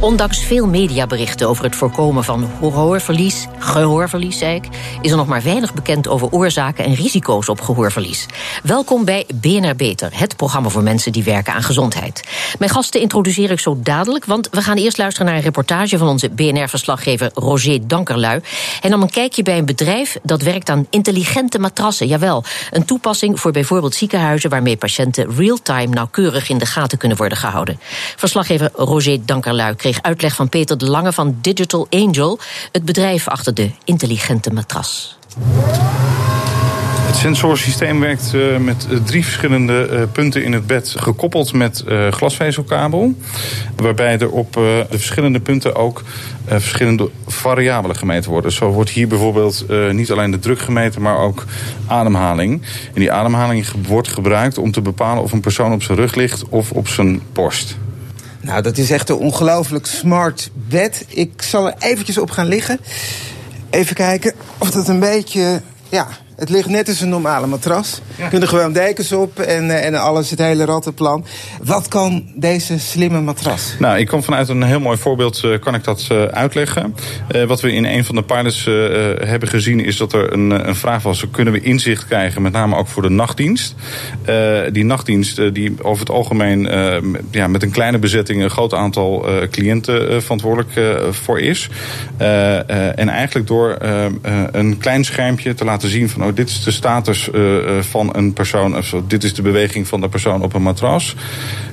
Ondanks veel mediaberichten over het voorkomen van gehoorverlies, gehoorverlies zei ik, is er nog maar weinig bekend over oorzaken en risico's op gehoorverlies. Welkom bij BNR Beter, het programma voor mensen die werken aan gezondheid. Mijn gasten introduceer ik zo dadelijk, want we gaan eerst luisteren naar een reportage van onze BNR-verslaggever Roger Dankerlui. En dan een kijkje bij een bedrijf dat werkt aan intelligente matrassen. Jawel, een toepassing voor bijvoorbeeld ziekenhuizen waarmee patiënten real-time nauwkeurig in de gaten kunnen worden gehouden. Verslaggever Roger Dankerlui kreeg uitleg van Peter de Lange van Digital Angel, het bedrijf achter de intelligente matras. Het sensorsysteem werkt uh, met drie verschillende uh, punten in het bed, gekoppeld met glasvezelkabel. Waarbij er op de verschillende punten ook verschillende variabelen gemeten worden. Zo wordt hier bijvoorbeeld niet alleen de druk gemeten, maar ook ademhaling. En die ademhaling wordt gebruikt om te bepalen of een persoon op zijn rug ligt of op zijn borst. Nou, dat is echt een ongelooflijk smart bed. Ik zal er eventjes op gaan liggen. Even kijken of dat een beetje... Ja, het ligt net als een normale matras. Ja. Kunnen gewoon dekens op en, eh, en alles, het hele rattenplan. Wat kan deze slimme matras? Nou, ik kan vanuit een heel mooi voorbeeld uh, kan ik dat uh, uitleggen. Uh, wat we in een van de pilots hebben gezien is dat er een, een vraag was... kunnen we inzicht krijgen, met name ook voor de nachtdienst. die nachtdienst die over het algemeen ja, met een kleine bezetting... een groot aantal cliënten verantwoordelijk voor is. en eigenlijk door een klein schermpje te laten zien van... Oh, dit is de status uh, van een persoon, of dit is de beweging van de persoon op een matras.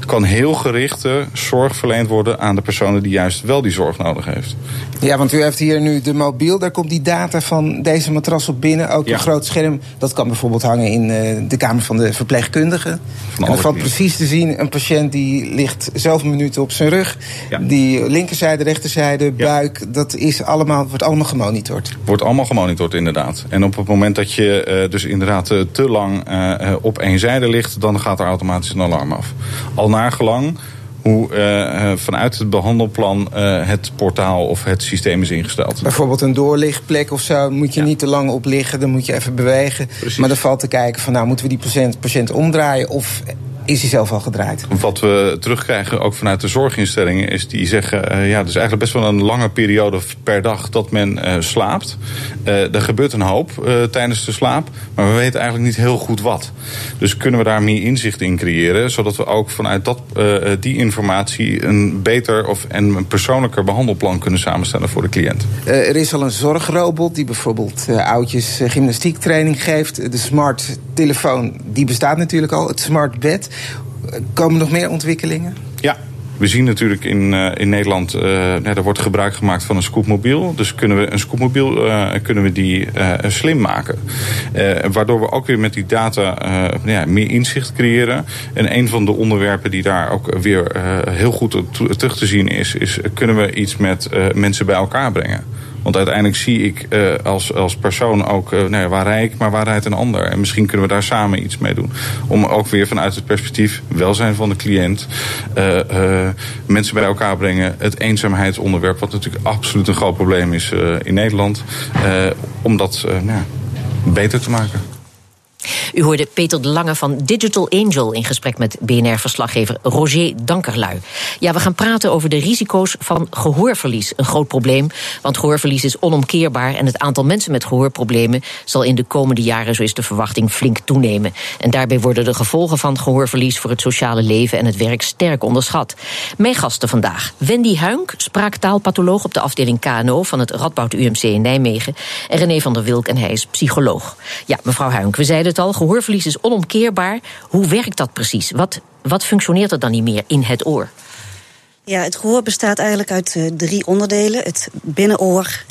Kan heel gerichte zorg verleend worden aan de personen die juist wel die zorg nodig heeft. Ja, want u heeft hier nu de mobiel, daar komt die data van deze matras op binnen. Ook ja. een groot scherm, dat kan bijvoorbeeld hangen in uh, de kamer van de verpleegkundige. Van en dan valt precies te zien, een patiënt die ligt zoveel minuten op zijn rug. Ja. Die linkerzijde, rechterzijde, buik, dat is allemaal, wordt allemaal gemonitord. Wordt allemaal gemonitord, inderdaad. En op het moment dat je uh, dus inderdaad uh, te lang uh, op één zijde ligt, dan gaat er automatisch een alarm af. Al naargelang hoe uh, vanuit het behandelplan uh, het portaal of het systeem is ingesteld. Bijvoorbeeld een doorlichtplek of zo, moet je ja. niet te lang op liggen, dan moet je even bewegen. Precies. Maar dan valt te kijken van nou moeten we die patiënt, patiënt omdraaien of is hij zelf al gedraaid. Wat we terugkrijgen ook vanuit de zorginstellingen is die zeggen... Uh, ja, is eigenlijk best wel een lange periode per dag dat men uh, slaapt. Uh, er gebeurt een hoop tijdens de slaap, maar we weten eigenlijk niet heel goed wat. Dus kunnen we daar meer inzicht in creëren... zodat we ook vanuit dat, die informatie een beter of, en een persoonlijker behandelplan kunnen samenstellen voor de cliënt. er is al een zorgrobot die bijvoorbeeld oudjes gymnastiektraining geeft. De smart telefoon, die bestaat natuurlijk al. Het smart bed. Komen nog meer ontwikkelingen? Ja, we zien natuurlijk in, uh, in Nederland, uh, ja, er wordt gebruik gemaakt van een scootmobiel. Dus kunnen we een scootmobiel uh, kunnen we die slim maken. waardoor we ook weer met die data ja, meer inzicht creëren. En een van de onderwerpen die daar ook weer heel goed terug te zien is, is kunnen we iets met mensen bij elkaar brengen. Want uiteindelijk zie ik uh, als, als persoon ook, uh, nou ja, waar rij ik, maar waar rijdt een ander. En misschien kunnen we daar samen iets mee doen. Om ook weer vanuit het perspectief welzijn van de cliënt, uh, mensen bij elkaar brengen. Het eenzaamheidsonderwerp, wat natuurlijk absoluut een groot probleem is in Nederland. om dat nou, beter te maken. U hoorde Peter de Lange van Digital Angel in gesprek met BNR-verslaggever Roger Dankerlui. Ja, we gaan praten over de risico's van gehoorverlies. Een groot probleem, want gehoorverlies is onomkeerbaar en het aantal mensen met gehoorproblemen zal in de komende jaren, zo is de verwachting, flink toenemen. En daarbij worden de gevolgen van gehoorverlies voor het sociale leven en het werk sterk onderschat. Mijn gasten vandaag: Wendy Huink, spraaktaalpatholoog op de afdeling KNO van het Radboud UMC in Nijmegen, en René van der Wilk, en hij is psycholoog. Ja, mevrouw Huink, we zeiden het al, gehoorverlies is onomkeerbaar. Hoe werkt dat precies? Wat, wat functioneert er dan niet meer in het oor? Ja, het gehoor bestaat eigenlijk uit uh, drie onderdelen: het binnenoor,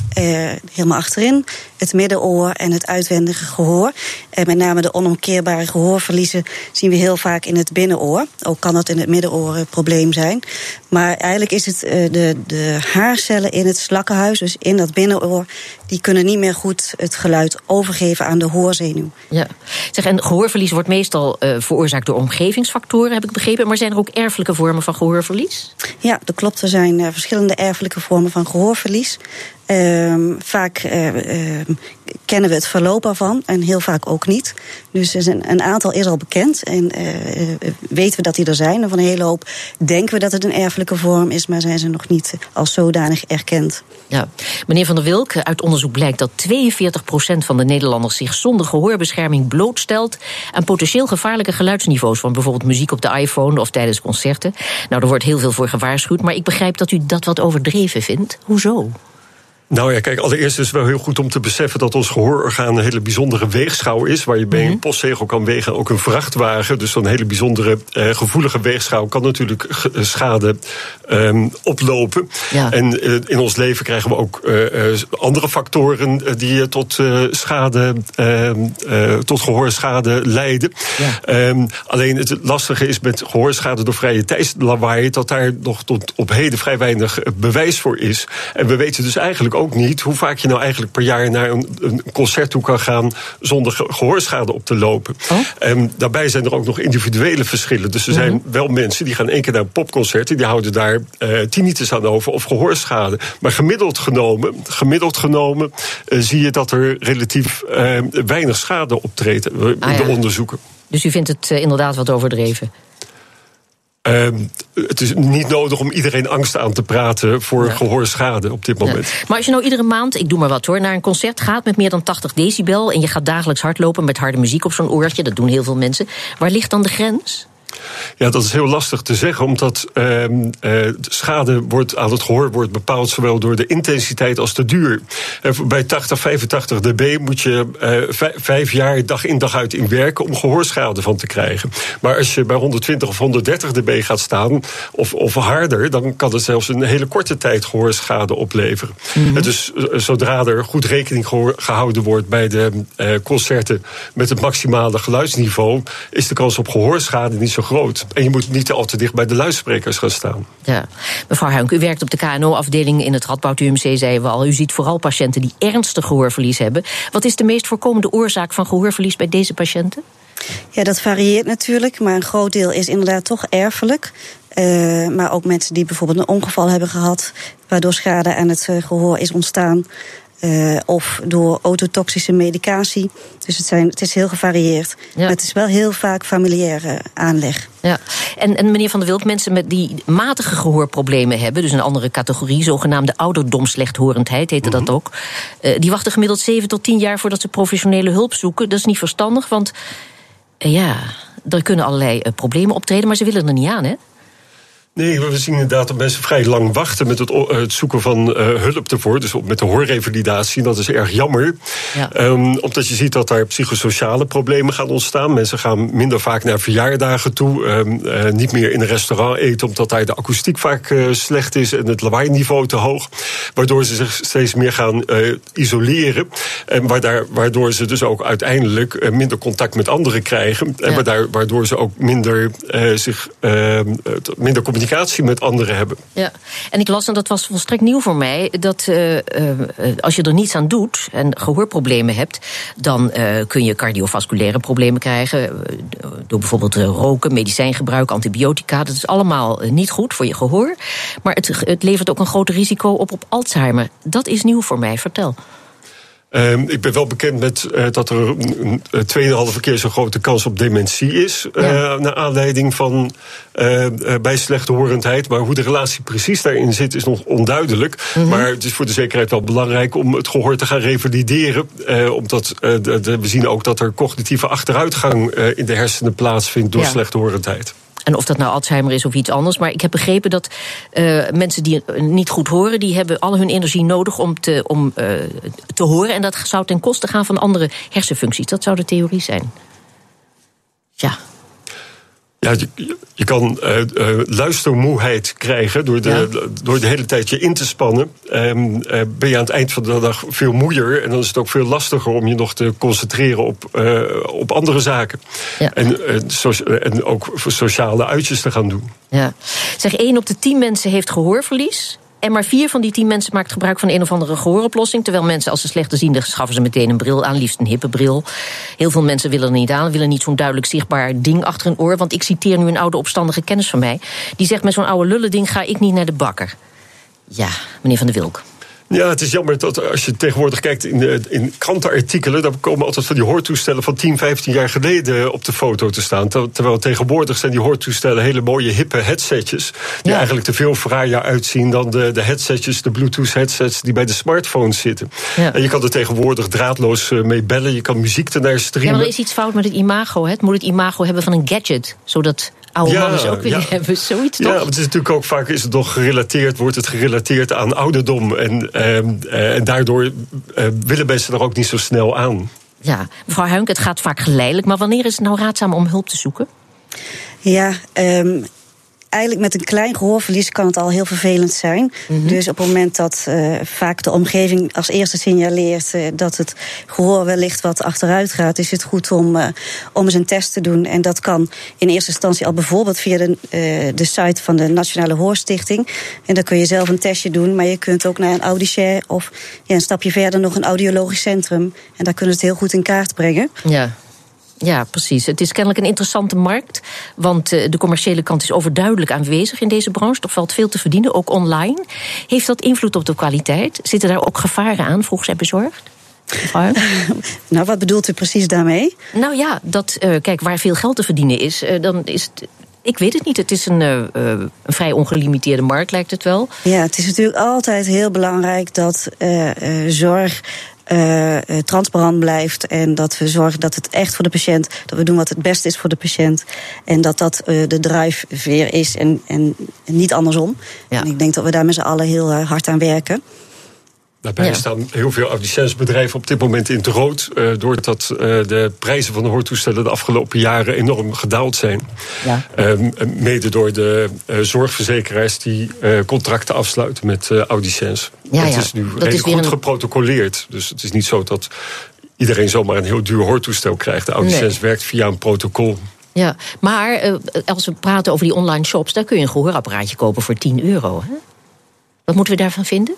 helemaal achterin, het middenoor en het uitwendige gehoor. En met name de onomkeerbare gehoorverliezen zien we heel vaak in het binnenoor. Ook kan dat in het middenoor een probleem zijn. Maar eigenlijk is het de, de haarcellen in het slakkenhuis, dus in dat binnenoor, die kunnen niet meer goed het geluid overgeven aan de hoorzenuw. Ja, zeg, en gehoorverlies wordt meestal veroorzaakt door omgevingsfactoren, heb ik begrepen. Maar zijn er ook erfelijke vormen van gehoorverlies? Ja, dat klopt. Er zijn uh, verschillende erfelijke vormen van gehoorverlies. Uh, vaak uh, kennen we het verloop ervan en heel vaak ook niet. Dus een, een, aantal is al bekend en weten we dat die er zijn. En van een hele hoop denken we dat het een erfelijke vorm is, maar zijn ze nog niet als zodanig erkend. Ja. Meneer Van der Wilk, uit onderzoek blijkt dat 42% van de Nederlanders zich zonder gehoorbescherming blootstelt aan potentieel gevaarlijke geluidsniveaus van bijvoorbeeld muziek op de iPhone of tijdens concerten. Nou, er wordt heel veel voor gewaarschuwd, maar ik begrijp dat u dat wat overdreven vindt. Hoezo? Nou ja, kijk, allereerst is het wel heel goed om te beseffen dat ons gehoororgaan een hele bijzondere weegschouw is. Waar je bij een mhm. postzegel kan wegen, ook een vrachtwagen. Dus zo'n hele bijzondere eh, gevoelige weegschouw kan natuurlijk eh, schade um, oplopen. Ja. En uh, in ons leven krijgen we ook uh, andere factoren die tot schade, ehm, tot gehoorschade leiden. Ja. Um, alleen het lastige is met gehoorschade door vrije tijdslawaai dat daar nog tot op heden vrij weinig bewijs voor is. En we weten dus eigenlijk ook niet hoe vaak je nou eigenlijk per jaar naar een, een concert toe kan gaan zonder gehoorschade op te lopen. Oh. En daarbij zijn er ook nog individuele verschillen. Dus er zijn mhm. wel mensen die gaan één keer naar een popconcert en die houden daar uh, tinnitus aan over of gehoorschade. Maar gemiddeld genomen, gemiddeld genomen uh, zie je dat er relatief uh, weinig schade optreedt in ah, de onderzoeken. Dus u vindt het inderdaad wat overdreven? Uh, het is niet nodig om iedereen angst aan te praten voor gehoorschade op dit moment. Maar als je nou iedere maand, ik doe maar wat hoor, naar een concert gaat met meer dan 80 decibel en je gaat dagelijks hardlopen met harde muziek op zo'n oortje, dat doen heel veel mensen. Waar ligt dan de grens? Ja, dat is heel lastig te zeggen, omdat uh, uh, schade wordt, aan het gehoor wordt bepaald zowel door de intensiteit als de duur. Bij 80, 85 dB moet je uh, vijf jaar dag in dag uit in werken om gehoorschade van te krijgen. Maar als je bij 120 of 130 dB gaat staan, of, of harder, dan kan het zelfs een hele korte tijd gehoorschade opleveren. Mm -hmm. Dus zodra er goed rekening gehouden wordt bij de concerten met het maximale geluidsniveau, is de kans op gehoorschade niet zo groot. En je moet niet al te dicht bij de luidsprekers gaan staan. Ja. Mevrouw Huink, u werkt op de KNO-afdeling in het Radboud UMC, zeiden we al. U ziet vooral patiënten die ernstig gehoorverlies hebben. Wat is de meest voorkomende oorzaak van gehoorverlies bij deze patiënten? Ja, dat varieert natuurlijk, maar een groot deel is inderdaad toch erfelijk. Uh, maar ook mensen die bijvoorbeeld een ongeval hebben gehad, waardoor schade aan het uh, gehoor is ontstaan. Uh, of door autotoxische medicatie. Dus het, zijn, het is heel gevarieerd. Ja. Maar het is wel heel vaak familiaire aanleg. Ja. En, en meneer Van der Wild, mensen met die matige gehoorproblemen hebben, dus een andere categorie, zogenaamde ouderdomslechthorendheid heette dat mhm. ook, uh, die wachten gemiddeld 7 tot 10 jaar voordat ze professionele hulp zoeken. Dat is niet verstandig, want uh, ja, er kunnen allerlei problemen optreden, maar ze willen er niet aan, hè? Nee, we zien inderdaad dat mensen vrij lang wachten met het, het zoeken van uh, hulp ervoor. Dus met de hoorrevalidatie. Dat is erg jammer. Ja. Um, omdat je ziet dat daar psychosociale problemen gaan ontstaan. Mensen gaan minder vaak naar verjaardagen toe. Um, uh, niet meer in een restaurant eten, omdat daar de akoestiek vaak uh, slecht is en het lawaai-niveau te hoog. Waardoor ze zich steeds meer gaan isoleren. En waardoor, ze dus ook uiteindelijk minder contact met anderen krijgen. En waardoor, waardoor ze ook minder, zich, ehm, minder communicatie met anderen hebben. Ja, en ik las, en dat was volstrekt nieuw voor mij, dat uh, als je er niets aan doet en gehoorproblemen hebt, dan uh, kun je cardiovasculaire problemen krijgen. Door bijvoorbeeld roken, medicijngebruik, antibiotica. Dat is allemaal niet goed voor je gehoor. Maar het, het levert ook een groot risico op op Alzheimer. Dat is nieuw voor mij. Vertel. Uh, ik ben wel bekend met uh, dat er een tweeënhalve keer zo'n grote kans op dementie is. Ja. Uh, naar aanleiding van bij slechte horendheid. Maar hoe de relatie precies daarin zit, is nog onduidelijk. Mm -hmm. Maar het is voor de zekerheid wel belangrijk om het gehoor te gaan revalideren. omdat de, de, we zien ook dat er cognitieve achteruitgang in de hersenen plaatsvindt door ja. slechte horendheid. En of dat nou Alzheimer is of iets anders. Maar ik heb begrepen dat uh, mensen die niet goed horen, die hebben al hun energie nodig om, te, om uh, te horen. En dat zou ten koste gaan van andere hersenfuncties. Dat zou de theorie zijn. Ja. Ja, je, je kan uh, uh, luistermoeheid krijgen door de, ja. door de hele tijd je in te spannen. Um, uh, ben je aan het eind van de dag veel moeier. En dan is het ook veel lastiger om je nog te concentreren op, op andere zaken. Ja. En, so en ook voor sociale uitjes te gaan doen. Ja. Zeg, één op de tien mensen heeft gehoorverlies. En maar vier van die tien mensen maakt gebruik van een of andere gehooroplossing. Terwijl mensen, als ze slechtziende schaffen ze meteen een bril aan, liefst een hippe bril. Heel veel mensen willen er niet aan, willen niet zo'n duidelijk zichtbaar ding achter een oor. Want ik citeer nu een oude opstandige kennis van mij. Die zegt: met zo'n oude lullen ding ga ik niet naar de bakker. Ja, meneer Van der Wilk. Ja, het is jammer dat als je tegenwoordig kijkt in, de, in krantenartikelen... dan komen altijd van die hoortoestellen van 10, 15 jaar geleden op de foto te staan. Terwijl tegenwoordig zijn die hoortoestellen hele mooie hippe headsetjes... die ja. eigenlijk te veel fraaier uitzien dan de, de headsetjes, de Bluetooth-headsets... die bij de smartphones zitten. Ja. En je kan er tegenwoordig draadloos eh, mee bellen, je kan muziek ernaar streamen. Ja, maar er is iets fout met het imago. Hè? Het moet het imago hebben van een gadget, zodat oude ja, mannen ook willen ja. hebben. Zoiets toch? Ja, het is natuurlijk ook vaak is het nog gerelateerd, wordt het gerelateerd aan ouderdom. En, eh, en daardoor eh, willen mensen er ook niet zo snel aan. Ja, mevrouw Huink, het gaat vaak geleidelijk. Maar wanneer is het nou raadzaam om hulp te zoeken? Ja, um, eigenlijk met een klein gehoorverlies kan het al heel vervelend zijn. Mm -hmm. Dus op het moment dat uh, vaak de omgeving als eerste signaleert uh, dat het gehoor wellicht wat achteruit gaat, is het goed om, uh, om eens een test te doen. En dat kan in eerste instantie al bijvoorbeeld via de, de site van de Nationale Hoorstichting. En dan kun je zelf een testje doen, maar je kunt ook naar een audicien of ja, een stapje verder nog een audiologisch centrum. En daar kunnen ze het heel goed in kaart brengen. Ja. Ja, precies. Het is kennelijk een interessante markt. Want de commerciële kant is overduidelijk aanwezig in deze branche. Er valt veel te verdienen, ook online. Heeft dat invloed op de kwaliteit? Zitten daar ook gevaren aan, vroeg zij bezorgd? nou, wat bedoelt u precies daarmee? Nou ja, dat, uh, kijk, waar veel geld te verdienen is, uh, dan is het. Ik weet het niet. Het is een, uh, een, vrij ongelimiteerde markt, lijkt het wel. Ja, het is natuurlijk altijd heel belangrijk dat zorg uh, transparant blijft. En dat we zorgen dat het echt voor de patiënt, dat we doen wat het beste is voor de patiënt. En dat dat uh, de drijfveer is en, en, en niet andersom. Ja. En ik denk dat we daar met z'n allen heel hard aan werken. Daarbij ja. staan heel veel audiciënsbedrijven op dit moment in het rood. Uh, doordat uh, de prijzen van de hoortoestellen de afgelopen jaren enorm gedaald zijn. Ja. Uh, mede door de zorgverzekeraars die contracten afsluiten met audiciëns. Ja, het is nu dat redelijk is goed een... geprotocoleerd. Dus het is niet zo dat iedereen zomaar een heel duur hoortoestel krijgt. De audiciëns nee. werkt via een protocol. Ja, maar als we praten over die online shops, daar kun je een gehoorapparaatje kopen voor 10 euro. Hè? Wat moeten we daarvan vinden?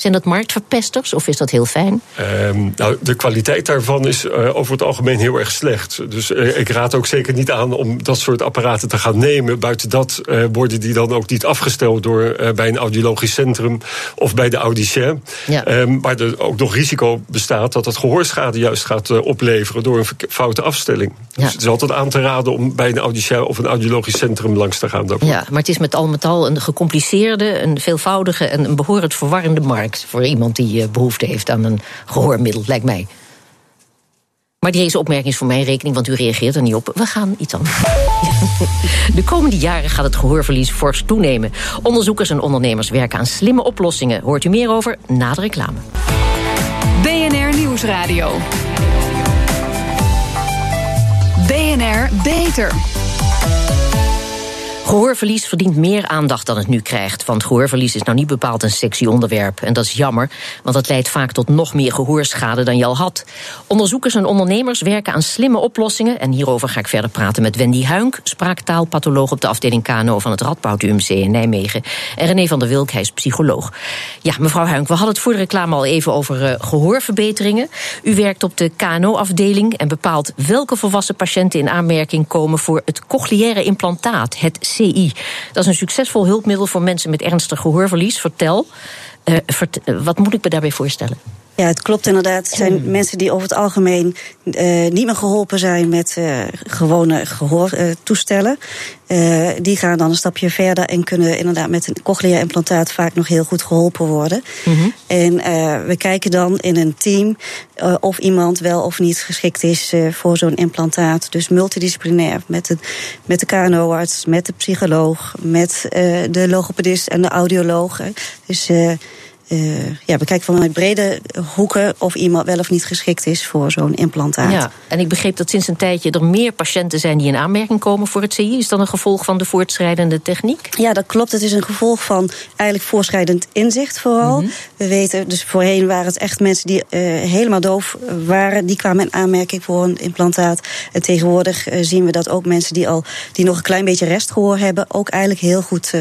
Zijn dat marktverpesters of is dat heel fijn? Um, nou, de kwaliteit daarvan is uh, over het algemeen heel erg slecht. Dus uh, ik raad ook zeker niet aan om dat soort apparaten te gaan nemen. Buiten dat uh, worden die dan ook niet afgesteld door bij een audiologisch centrum of bij de audicien. Ja. Um, waar er ook nog risico bestaat dat het gehoorschade juist gaat opleveren door een foute afstelling. Ja. Dus het is altijd aan te raden om bij een audicien of een audiologisch centrum langs te gaan. Daarvoor. Ja, maar het is met al met al een gecompliceerde, een veelvoudige en een behoorlijk verwarrende markt voor iemand die behoefte heeft aan een gehoormiddel, lijkt mij. Maar deze opmerking is voor mijn rekening, want u reageert er niet op. We gaan iets anders. De komende jaren gaat het gehoorverlies fors toenemen. Onderzoekers en ondernemers werken aan slimme oplossingen. Hoort u meer over na de reclame. BNR Nieuwsradio. BNR Beter. Gehoorverlies verdient meer aandacht dan het nu krijgt. Want gehoorverlies is nou niet bepaald een sexy onderwerp. En dat is jammer, want dat leidt vaak tot nog meer gehoorschade dan je al had. Onderzoekers en ondernemers werken aan slimme oplossingen. En hierover ga ik verder praten met Wendy Huink, spraaktaalpatholoog op de afdeling KNO van het Radboud UMC in Nijmegen. En René van der Wilk, hij is psycholoog. Ja, mevrouw Huink, we hadden het voor de reclame al even over uh, gehoorverbeteringen. U werkt op de KNO-afdeling en bepaalt welke volwassen patiënten in aanmerking komen voor het cochleaire implantaat, het CI. Dat is een succesvol hulpmiddel voor mensen met ernstig gehoorverlies. Vertel, vert, wat moet ik me daarbij voorstellen? Ja, het klopt inderdaad. Het zijn hmm. mensen die over het algemeen uh, niet meer geholpen zijn met uh, gewone gehoortoestellen. Uh, die gaan dan een stapje verder en kunnen inderdaad met een cochleaimplantaat vaak nog heel goed geholpen worden. Mm -hmm. En we kijken dan in een team of iemand wel of niet geschikt is voor zo'n implantaat. Dus multidisciplinair met de, met de KNO-arts, met de psycholoog, met de logopedist en de audioloog. Dus uh, ja, bekijken vanuit brede hoeken of iemand wel of niet geschikt is voor zo'n implantaat. Ja, en ik begreep dat sinds een tijdje er meer patiënten zijn die in aanmerking komen voor het CI. Is dat een gevolg van de voortschrijdende techniek? Ja, dat klopt. Het is een gevolg van eigenlijk voortschrijdend inzicht vooral. Mhm. We weten, dus voorheen waren het echt mensen die uh, helemaal doof waren, die kwamen in aanmerking voor een implantaat. En tegenwoordig uh, zien we dat ook mensen die al die nog een klein beetje restgehoor hebben, ook eigenlijk heel goed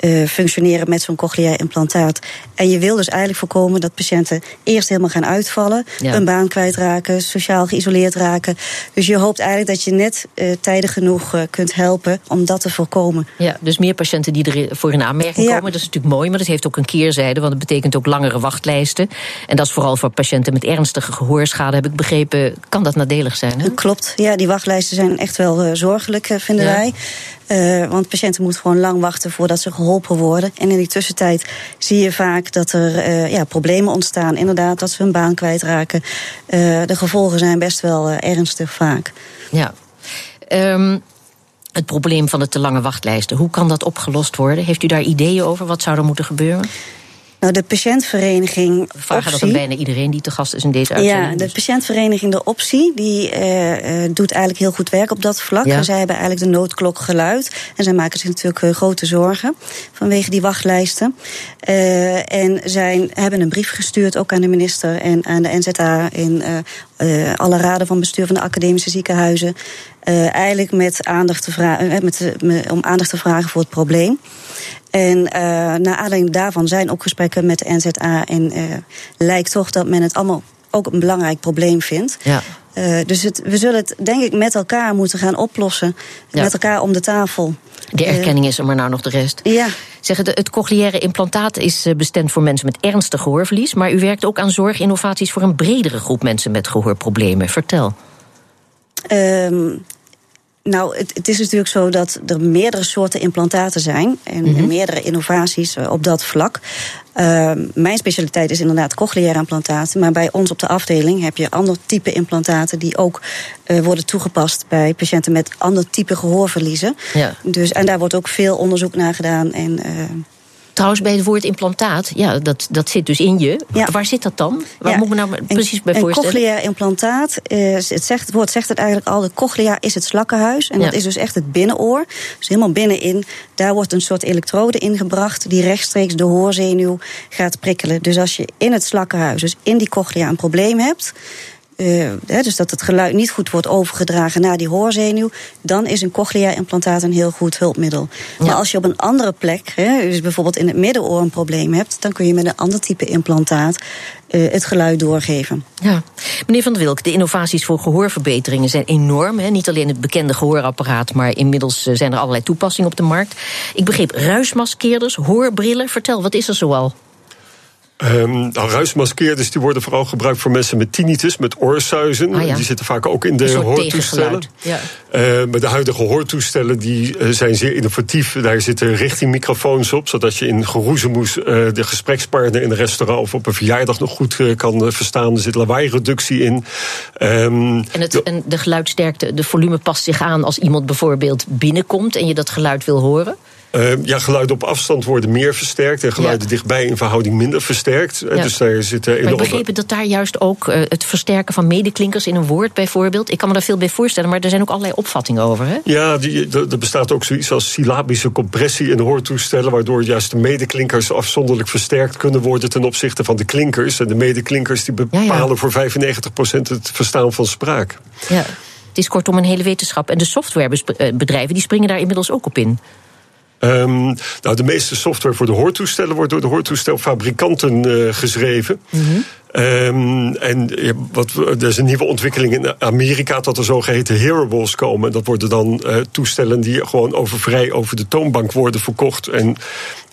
uh, functioneren met zo'n cochleair implantaat. En je wil dus eigenlijk voorkomen dat patiënten eerst helemaal gaan uitvallen, ja. een baan kwijtraken, sociaal geïsoleerd raken. Dus je hoopt eigenlijk dat je net uh, tijdig genoeg uh, kunt helpen om dat te voorkomen. Ja, dus meer patiënten die ervoor in aanmerking ja. komen. Dat is natuurlijk mooi, maar dat heeft ook een keerzijde, want het betekent ook langere wachtlijsten. En dat is vooral voor patiënten met ernstige gehoorschade, heb ik begrepen, kan dat nadelig zijn. Hè? Klopt, ja, die wachtlijsten zijn echt wel zorgelijk, vinden ja. wij. Want patiënten moeten gewoon lang wachten voordat ze geholpen worden. En in die tussentijd zie je vaak dat er uh, ja, problemen ontstaan. Inderdaad, dat ze hun baan kwijtraken. Uh, de gevolgen zijn best wel ernstig vaak. Ja. Um, het probleem van de te lange wachtlijsten, hoe kan dat opgelost worden? Heeft u daar ideeën over? Wat zou er moeten gebeuren? Nou, de patiëntvereniging. We vragen dat aan bijna iedereen die te gast is in deze uitzending. Ja, de patiëntvereniging De Optie die uh, doet eigenlijk heel goed werk op dat vlak. Ja. Zij hebben eigenlijk de noodklok geluid. En zij maken zich natuurlijk uh, grote zorgen vanwege die wachtlijsten. En zij hebben een brief gestuurd, ook aan de minister en aan de NZA in alle raden van bestuur van de academische ziekenhuizen. eigenlijk met aandacht te vragen, met, om aandacht te vragen voor het probleem. En uh, naar aanleiding daarvan zijn ook gesprekken met de NZA. En uh, lijkt toch dat men het allemaal ook een belangrijk probleem vindt. Ja. Uh, dus het, we zullen het denk ik met elkaar moeten gaan oplossen. Ja. Met elkaar om de tafel. De erkenning is er, maar nou nog de rest. Ja. Zeg, het, het cochleaire implantaat is bestemd voor mensen met ernstig gehoorverlies. Maar u werkt ook aan zorginnovaties voor een bredere groep mensen met gehoorproblemen. Vertel. Um, nou, het, het, is natuurlijk zo dat er meerdere soorten implantaten zijn en, mm -hmm. en meerdere innovaties op dat vlak. Uh, mijn specialiteit is inderdaad cochleaire implantaten, maar bij ons op de afdeling heb je ander type implantaten die ook uh, worden toegepast bij patiënten met ander type gehoorverliezen. Ja. Dus, en daar wordt ook veel onderzoek naar gedaan. En, uh, Trouwens, bij het woord implantaat, ja, dat, dat zit dus in je. Ja. Waar zit dat dan? Waar ja. moet ik me nou precies bij voorstellen? Een cochleair implantaat, is, het, zegt, het woord zegt het eigenlijk al, de cochlea is het slakkenhuis. En ja. dat is dus echt het binnenoor. Dus helemaal binnenin, daar wordt een soort elektrode ingebracht... die rechtstreeks de hoorzenuw gaat prikkelen. Dus als je in het slakkenhuis, dus in die cochlea, een probleem hebt... Uh, dus dat het geluid niet goed wordt overgedragen naar die hoorzenuw, dan is een cochleair implantaat een heel goed hulpmiddel. Ja. Maar als je op een andere plek, hè, dus bijvoorbeeld in het middenoor een probleem hebt, dan kun je met een ander type implantaat uh, het geluid doorgeven. Ja. Meneer Van der Wilk, de innovaties voor gehoorverbeteringen zijn enorm. Hè? Niet alleen het bekende gehoorapparaat, maar inmiddels zijn er allerlei toepassingen op de markt. Ik begreep ruismaskeerders, hoorbrillen. Vertel, wat is er zoal? Um, nou, ruismaskeerders die worden vooral gebruikt voor mensen met tinnitus, met oorsuizen. Ah, ja. Die zitten vaak ook in de hoortoestellen. Ja. Uh, maar de huidige hoortoestellen die, uh, zijn zeer innovatief. Daar zitten richtingmicrofoons op, zodat je in geroezemoes uh, de gesprekspartner in een restaurant of op een verjaardag nog goed kan verstaan. Er zit lawaaireductie in. Um, en, het, en de geluidsterkte, de volume past zich aan als iemand bijvoorbeeld binnenkomt en je dat geluid wil horen? Uh, ja, geluiden op afstand worden meer versterkt en geluiden ja. dichtbij in verhouding minder versterkt. Ja. Dus daar zitten enorme... Maar ik begreep dat daar juist ook uh, het versterken van medeklinkers in een woord bijvoorbeeld. Ik kan me daar veel bij voorstellen, maar er zijn ook allerlei opvattingen over. Hè? Ja, er bestaat ook zoiets als syllabische compressie in hoortoestellen, waardoor juist de medeklinkers afzonderlijk versterkt kunnen worden ten opzichte van de klinkers. En de medeklinkers die bepalen ja, voor 95% het verstaan van spraak. Ja. Het is kortom een hele wetenschap. En de softwarebedrijven die springen daar inmiddels ook op in. Um, nou, de meeste software voor de hoortoestellen wordt door de hoortoestelfabrikanten uh, geschreven. Mm -hmm. Um, en wat, er is een nieuwe ontwikkeling in Amerika dat er zogeheten hearables komen. Dat worden dan uh, toestellen die gewoon over vrij over de toonbank worden verkocht. En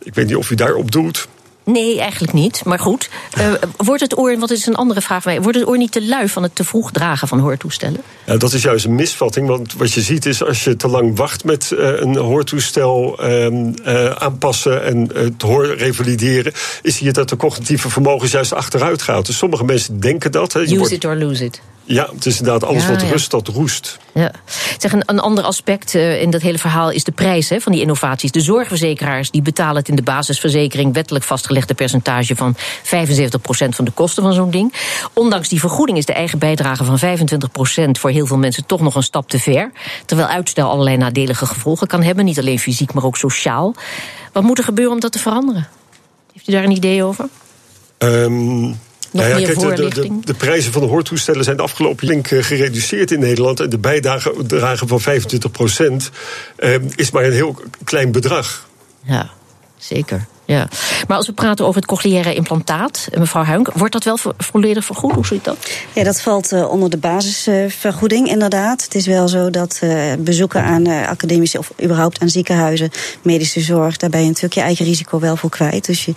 ik weet niet of u daarop doet. Nee, eigenlijk niet. Maar goed. Uh, wordt het oor, wat is een andere vraag, wordt het oor niet te lui van het te vroeg dragen van hoortoestellen? Ja, dat is juist een misvatting. Want wat je ziet is als je te lang wacht met uh, een hoortoestel uh, aanpassen en het hoor revalideren, is hier dat de cognitieve vermogens juist achteruit gaat. Dus sommige mensen denken dat. Hè. Use wordt... it or lose it. Ja, het is inderdaad alles wat rust, dat roest. Ja. Zeg, een, een ander aspect uh, in dat hele verhaal is de prijs hè, van die innovaties. De zorgverzekeraars die betalen het in de basisverzekering wettelijk vastgelegde percentage van 75% van de kosten van zo'n ding. Ondanks die vergoeding is de eigen bijdrage van 25% voor heel veel mensen toch nog een stap te ver. Terwijl uitstel allerlei nadelige gevolgen kan hebben, niet alleen fysiek, maar ook sociaal. Wat moet er gebeuren om dat te veranderen? Heeft u daar een idee over? Um nog ja, kijk, de, de, de, prijzen van de hoortoestellen zijn de afgelopen link eh, gereduceerd in Nederland. En de bijdrage van 25 procent eh, is maar een heel klein bedrag. Ja, zeker. Ja. Maar als we praten over het cochleaire implantaat, eh, mevrouw Huink, wordt dat wel volledig vergoed? Hoe ziet dat? Ja, dat valt uh, onder de basisvergoeding, inderdaad. Het is wel zo dat uh, bezoeken aan uh, academische of überhaupt aan ziekenhuizen, medische zorg, daar ben je natuurlijk je eigen risico wel voor kwijt. Dus je,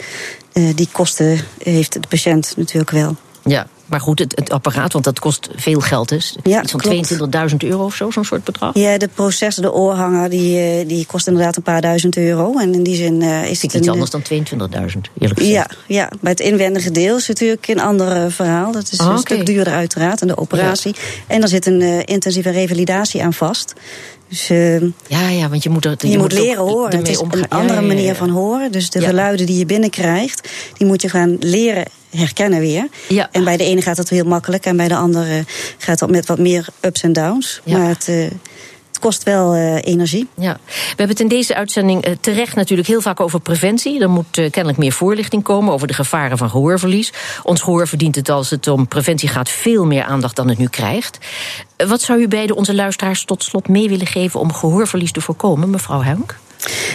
die kosten heeft de patiënt natuurlijk wel. Ja, maar goed, het, het, apparaat, want dat kost veel geld. Dus ja, iets van 22.000 euro of zo, zo'n soort bedrag. Ja, de processor, de oorhanger, die, eh, die kost inderdaad een paar duizend euro. En in die zin uh, is het. iets anders dan 22.000, eerlijk gezegd. Ja, ja, bij het inwendige deel is natuurlijk een ander eh, verhaal. Dat is ah, een stuk duurder, uiteraard, en de operatie. En er zit een uh, intensieve revalidatie aan vast. Dus, uh, ja, ja, want je moet, er, je, je moet, leren horen. Het is een andere manier van horen. Dus de geluiden die je binnenkrijgt, die moet je gaan leren herkennen weer. Ja. En bij de ene gaat het heel makkelijk en bij de andere gaat het met wat meer ups en downs. Ja. Maar het, uh, het kost wel uh, energie. Ja. We hebben het in deze uitzending uh, terecht natuurlijk heel vaak over preventie. Er moet kennelijk meer voorlichting komen over de gevaren van gehoorverlies. Ons gehoor verdient het als het om preventie gaat veel meer aandacht dan het nu krijgt. wat zou u beide onze luisteraars tot slot mee willen geven om gehoorverlies te voorkomen, mevrouw Henk?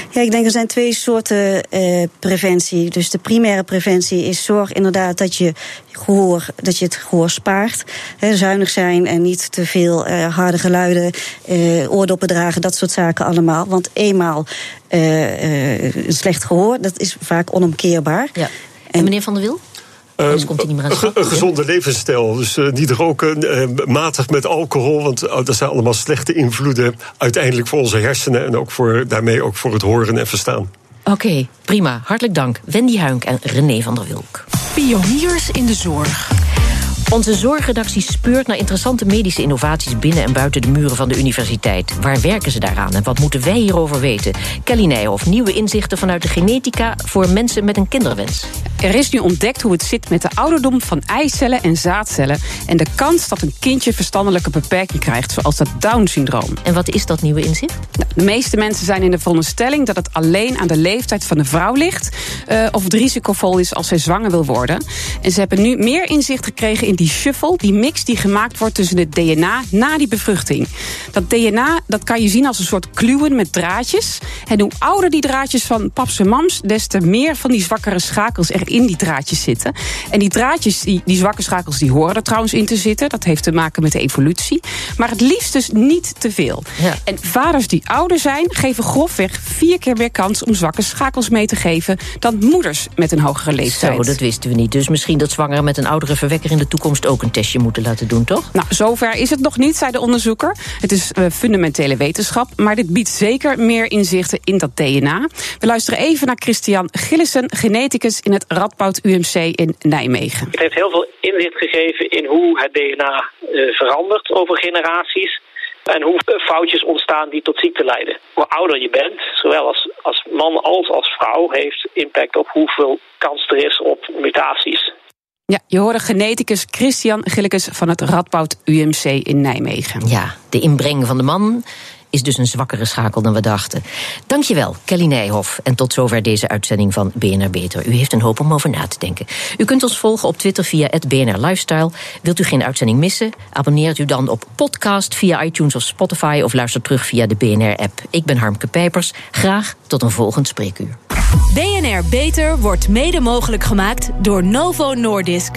Ja, ik denk er zijn twee soorten eh, preventie. Dus de primaire preventie is zorg inderdaad dat je gehoor, dat je het gehoor spaart. He, zuinig zijn en niet te veel uh, harde geluiden, uh, oordoppen dragen, dat soort zaken allemaal. Want eenmaal uh, een slecht gehoor, dat is vaak onomkeerbaar. Ja. En meneer Van der Ehm, komt hij niet meer aan Een gezonde levensstijl. Dus uh, niet roken, uh, matig met alcohol. Want uh, dat zijn allemaal slechte invloeden. Uiteindelijk voor onze hersenen. En ook voor, daarmee ook voor het horen en verstaan. Oké, prima. Hartelijk dank. Wendy Huink en René van der Wilk. Pioniers in de zorg. Onze zorgredactie speurt naar interessante medische innovaties binnen en buiten de muren van de universiteit. Waar werken ze daaraan en wat moeten wij hierover weten? Kelly Nijhoff, nieuwe inzichten vanuit de genetica voor mensen met een kinderwens. Er is nu ontdekt hoe het zit met de ouderdom van eicellen en zaadcellen en de kans dat een kindje verstandelijke beperking krijgt, zoals dat Down-syndroom. En wat is dat nieuwe inzicht? Nou, de meeste mensen zijn in de veronderstelling dat het alleen aan de leeftijd van de vrouw ligt, uh, of het risicovol is als zij zwanger wil worden. En ze hebben nu meer inzicht gekregen in die shuffle, die mix die gemaakt wordt tussen het DNA na die bevruchting. Dat DNA dat kan je zien als een soort kluwen met draadjes. En hoe ouder die draadjes van paps en mams, des te meer van die zwakkere schakels er in die draadjes zitten. En die draadjes, die, die zwakke schakels, die horen er trouwens in te zitten. Dat heeft te maken met de evolutie. Maar het liefst dus niet te veel. Ja. En vaders die ouder zijn, geven grofweg vier keer meer kans om zwakke schakels mee te geven dan moeders met een hogere leeftijd. Zo, dat wisten we niet. Dus misschien dat zwangeren met een oudere verwekker in de toekomst ook een testje moeten laten doen, toch? Nou, zover is het nog niet, zei de onderzoeker. Het is uh, fundamentele wetenschap, maar dit biedt zeker meer inzichten in dat DNA. We luisteren even naar Christian Gillissen, geneticus in het Radboud UMC in Nijmegen. Het heeft heel veel inzicht gegeven in hoe het DNA uh, eh, verandert over generaties. En hoe foutjes ontstaan die tot ziekte leiden. Hoe ouder je bent, zowel als, als man als als vrouw, heeft impact op hoeveel kans er is op mutaties. Ja, je hoorde geneticus Christian Gillekes van het Radboud UMC in Nijmegen. Ja, de inbreng van de man is dus een zwakkere schakel dan we dachten. Dankjewel, Kelly Nijhoff. En tot zover deze uitzending van BNR Beter. U heeft een hoop om over na te denken. U kunt ons volgen op Twitter via BNR Lifestyle. Wilt u geen uitzending missen? Abonneert u dan op podcast via iTunes of Spotify... of luister terug via de BNR-app. Ik ben Harmke Pijpers. Graag tot een volgend spreekuur. BNR Beter wordt mede mogelijk gemaakt door Novo Nordisk.